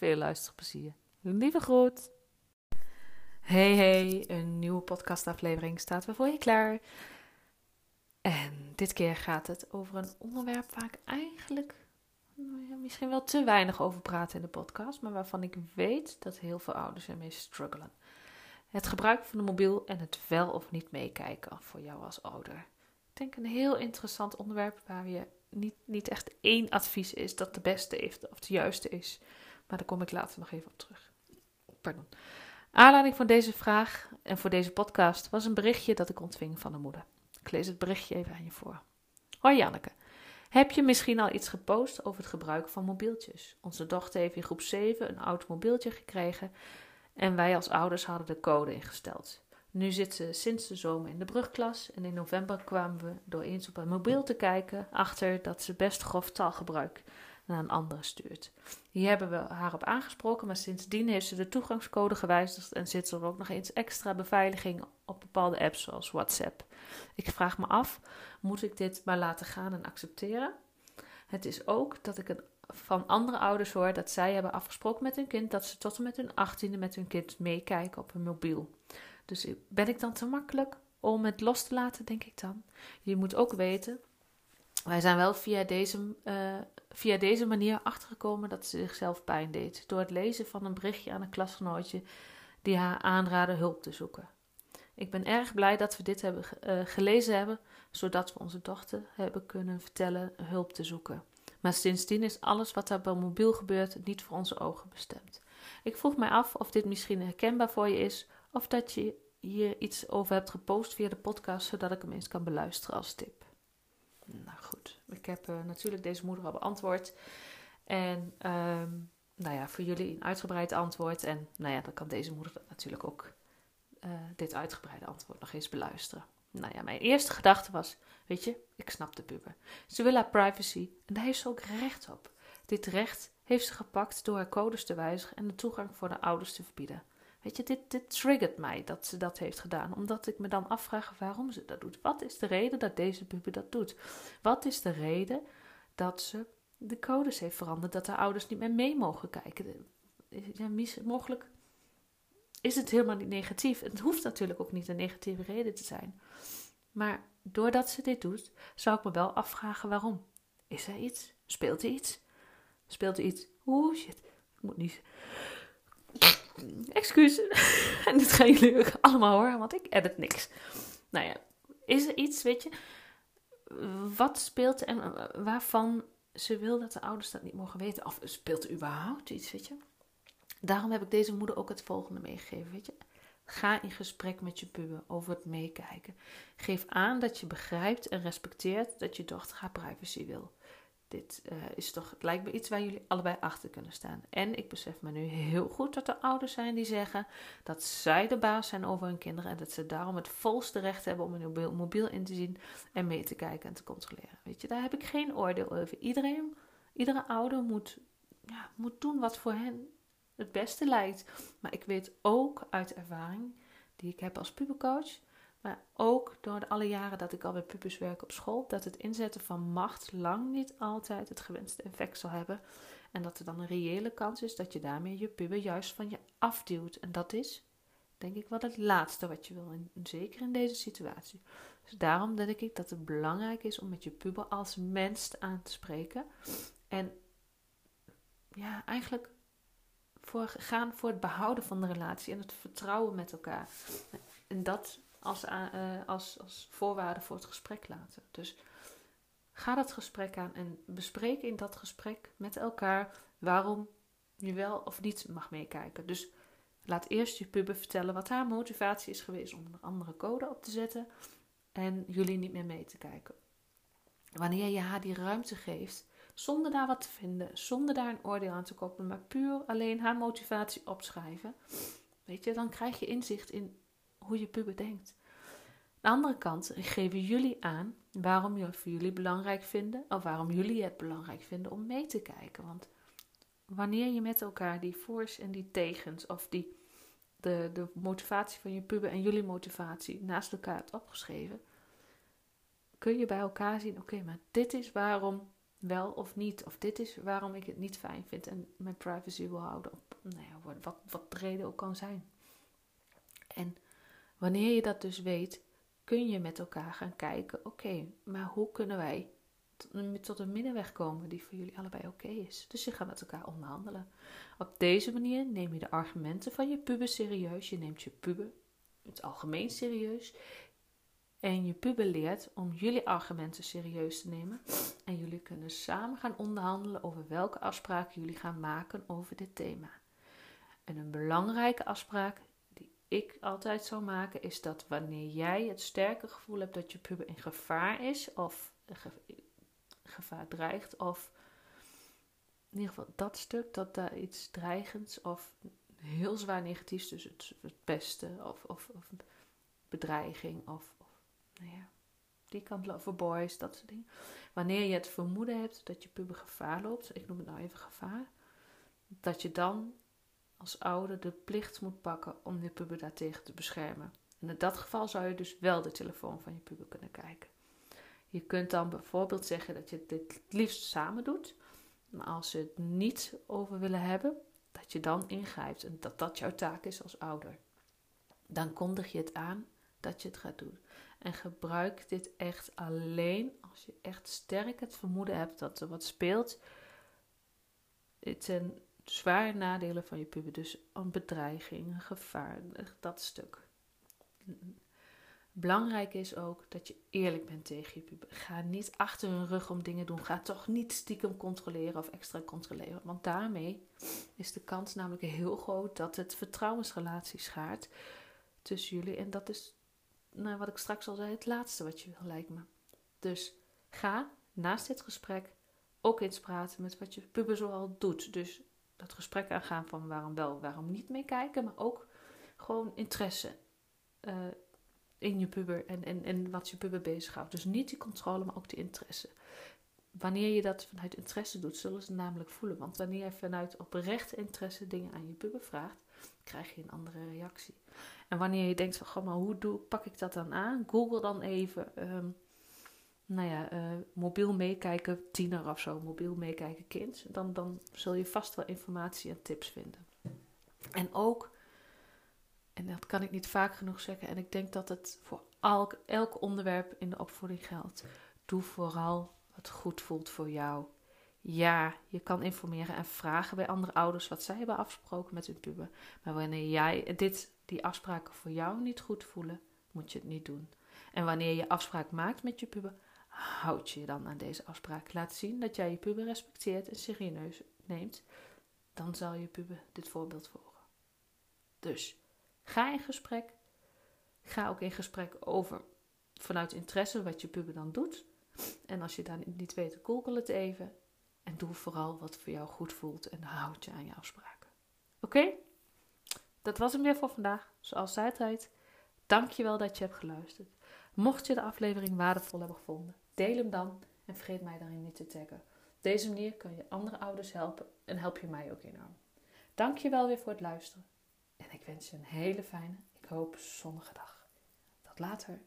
Veel luisterplezier. Lieve groet. Hey hey, een nieuwe podcastaflevering staat weer voor je klaar. En dit keer gaat het over een onderwerp waar ik eigenlijk nou misschien wel te weinig over praat in de podcast, maar waarvan ik weet dat heel veel ouders ermee struggelen. Het gebruik van de mobiel en het wel of niet meekijken voor jou als ouder. Ik denk een heel interessant onderwerp waar je niet, niet echt één advies is dat de beste is of de juiste is. Maar daar kom ik later nog even op terug. Pardon. Aanleiding voor deze vraag en voor deze podcast was een berichtje dat ik ontving van een moeder. Ik lees het berichtje even aan je voor. Hoi Janneke. Heb je misschien al iets gepost over het gebruik van mobieltjes? Onze dochter heeft in groep 7 een oud mobieltje gekregen en wij als ouders hadden de code ingesteld. Nu zit ze sinds de zomer in de brugklas en in november kwamen we door eens op een mobiel te kijken achter dat ze best grof taalgebruik een andere stuurt. Hier hebben we haar op aangesproken, maar sindsdien heeft ze de toegangscode gewijzigd en zit er ook nog eens extra beveiliging op bepaalde apps zoals WhatsApp. Ik vraag me af, moet ik dit maar laten gaan en accepteren? Het is ook dat ik van andere ouders hoor dat zij hebben afgesproken met hun kind dat ze tot en met hun achttiende met hun kind meekijken op hun mobiel. Dus ben ik dan te makkelijk om het los te laten, denk ik dan? Je moet ook weten, wij zijn wel via deze, uh, via deze manier achtergekomen dat ze zichzelf pijn deed. Door het lezen van een berichtje aan een klasgenootje die haar aanraadde hulp te zoeken. Ik ben erg blij dat we dit hebben uh, gelezen hebben, zodat we onze dochter hebben kunnen vertellen hulp te zoeken. Maar sindsdien is alles wat er bij mobiel gebeurt niet voor onze ogen bestemd. Ik vroeg mij af of dit misschien herkenbaar voor je is, of dat je hier iets over hebt gepost via de podcast, zodat ik hem eens kan beluisteren als tip. Nou goed, ik heb uh, natuurlijk deze moeder al beantwoord. En um, nou ja, voor jullie een uitgebreid antwoord. En nou ja, dan kan deze moeder natuurlijk ook uh, dit uitgebreide antwoord nog eens beluisteren. Nou ja, mijn eerste gedachte was: Weet je, ik snap de puber. Ze wil haar privacy en daar heeft ze ook recht op. Dit recht heeft ze gepakt door haar codes te wijzigen en de toegang voor de ouders te verbieden. Weet je, dit, dit triggert mij dat ze dat heeft gedaan, omdat ik me dan afvraag waarom ze dat doet. Wat is de reden dat deze puber dat doet? Wat is de reden dat ze de codes heeft veranderd, dat haar ouders niet meer mee mogen kijken? Ja, mogelijk is het helemaal niet negatief. Het hoeft natuurlijk ook niet een negatieve reden te zijn. Maar doordat ze dit doet, zou ik me wel afvragen waarom. Is er iets? Speelt er iets? Speelt er iets? Oeh, shit. Ik moet niet. Excuus. en dit gaan jullie allemaal horen, want ik edit niks. Nou ja, is er iets, weet je, wat speelt en waarvan ze wil dat de ouders dat niet mogen weten? Of speelt er überhaupt iets, weet je? Daarom heb ik deze moeder ook het volgende meegegeven, weet je. Ga in gesprek met je puber over het meekijken. Geef aan dat je begrijpt en respecteert dat je dochter haar privacy wil. Dit uh, is toch, lijkt me iets waar jullie allebei achter kunnen staan. En ik besef me nu heel goed dat er ouders zijn die zeggen dat zij de baas zijn over hun kinderen en dat ze daarom het volste recht hebben om hun mobiel, mobiel in te zien en mee te kijken en te controleren. Weet je, daar heb ik geen oordeel over. Iedereen, iedere ouder moet, ja, moet doen wat voor hen het beste lijkt. Maar ik weet ook uit ervaring die ik heb als pubercoach, maar ook door alle jaren dat ik al bij pubers werk op school, dat het inzetten van macht lang niet altijd het gewenste effect zal hebben. En dat er dan een reële kans is dat je daarmee je puber juist van je afduwt. En dat is, denk ik, wel het laatste wat je wil, zeker in deze situatie. Dus daarom denk ik dat het belangrijk is om met je puber als mens aan te spreken. En ja, eigenlijk voor gaan voor het behouden van de relatie en het vertrouwen met elkaar. En dat als, uh, als, als voorwaarde voor het gesprek laten. Dus ga dat gesprek aan en bespreek in dat gesprek met elkaar waarom je wel of niet mag meekijken. Dus laat eerst je puber vertellen wat haar motivatie is geweest om een andere code op te zetten en jullie niet meer mee te kijken. Wanneer je haar die ruimte geeft, zonder daar wat te vinden, zonder daar een oordeel aan te koppelen, maar puur alleen haar motivatie opschrijven, weet je, dan krijg je inzicht in hoe je puber denkt. Aan de andere kant geven jullie aan waarom je voor jullie belangrijk vinden, of waarom jullie het belangrijk vinden om mee te kijken. Want wanneer je met elkaar die voor's en die tegens, of die, de, de motivatie van je puber en jullie motivatie naast elkaar hebt opgeschreven, kun je bij elkaar zien: oké, maar dit is waarom wel of niet, of dit is waarom ik het niet fijn vind en mijn privacy wil houden op nou wat, wat de reden ook kan zijn. En wanneer je dat dus weet, kun je met elkaar gaan kijken: oké, maar hoe kunnen wij tot een middenweg komen die voor jullie allebei oké is? Dus je gaat met elkaar onderhandelen. Op deze manier neem je de argumenten van je puber serieus. Je neemt je puber het algemeen serieus. En je puber leert om jullie argumenten serieus te nemen. En jullie kunnen samen gaan onderhandelen over welke afspraken jullie gaan maken over dit thema. En een belangrijke afspraak ik altijd zou maken, is dat wanneer jij het sterke gevoel hebt dat je puber in gevaar is, of gevaar dreigt, of in ieder geval dat stuk, dat daar iets dreigends of heel zwaar negatiefs, dus het, het pesten of, of, of bedreiging of, of, nou ja, die kant voor boys, dat soort dingen. Wanneer je het vermoeden hebt dat je puber gevaar loopt, ik noem het nou even gevaar, dat je dan als ouder de plicht moet pakken om je puber daartegen te beschermen. En in dat geval zou je dus wel de telefoon van je puber kunnen kijken. Je kunt dan bijvoorbeeld zeggen dat je dit het liefst samen doet. Maar als ze het niet over willen hebben, dat je dan ingrijpt en dat dat jouw taak is als ouder. Dan kondig je het aan dat je het gaat doen. En gebruik dit echt alleen als je echt sterk het vermoeden hebt dat er wat speelt ten zware nadelen van je puber. Dus een bedreiging, een gevaar, dat stuk. Belangrijk is ook dat je eerlijk bent tegen je puber. Ga niet achter hun rug om dingen doen. Ga toch niet stiekem controleren of extra controleren. Want daarmee is de kans namelijk heel groot dat het vertrouwensrelatie schaart tussen jullie. En dat is, nou, wat ik straks al zei, het laatste wat je wil, lijkt me. Dus ga naast dit gesprek ook eens praten met wat je puber zoal doet. Dus dat gesprek aangaan van waarom wel, waarom niet meekijken, maar ook gewoon interesse uh, in je puber en, en, en wat je puber bezighoudt. Dus niet die controle, maar ook die interesse. Wanneer je dat vanuit interesse doet, zullen ze namelijk voelen. Want wanneer je vanuit oprechte interesse dingen aan je puber vraagt, krijg je een andere reactie. En wanneer je denkt van, goh, maar hoe doe, pak ik dat dan aan? Google dan even, um, nou ja, uh, mobiel meekijken tiener of zo, mobiel meekijken kind. Dan, dan zul je vast wel informatie en tips vinden. En ook en dat kan ik niet vaak genoeg zeggen. En ik denk dat het voor elk, elk onderwerp in de opvoeding geldt. Doe vooral wat goed voelt voor jou. Ja, je kan informeren en vragen bij andere ouders wat zij hebben afgesproken met hun puber. Maar wanneer jij dit, die afspraken voor jou niet goed voelen, moet je het niet doen. En wanneer je afspraak maakt met je puber, houd je dan aan deze afspraak. Laat zien dat jij je puber respecteert en serieus neemt. Dan zal je puber dit voorbeeld volgen. Dus Ga in gesprek. Ga ook in gesprek over vanuit interesse wat je puber dan doet. En als je daar niet weet, google het even. En doe vooral wat voor jou goed voelt en houd je aan je afspraken. Oké? Dat was hem weer voor vandaag. Zoals altijd, dankjewel dat je hebt geluisterd. Mocht je de aflevering waardevol hebben gevonden, deel hem dan en vergeet mij daarin niet te taggen. Op deze manier kun je andere ouders helpen en help je mij ook enorm. Dankjewel weer voor het luisteren. En ik wens je een hele fijne, ik hoop zonnige dag. Tot later.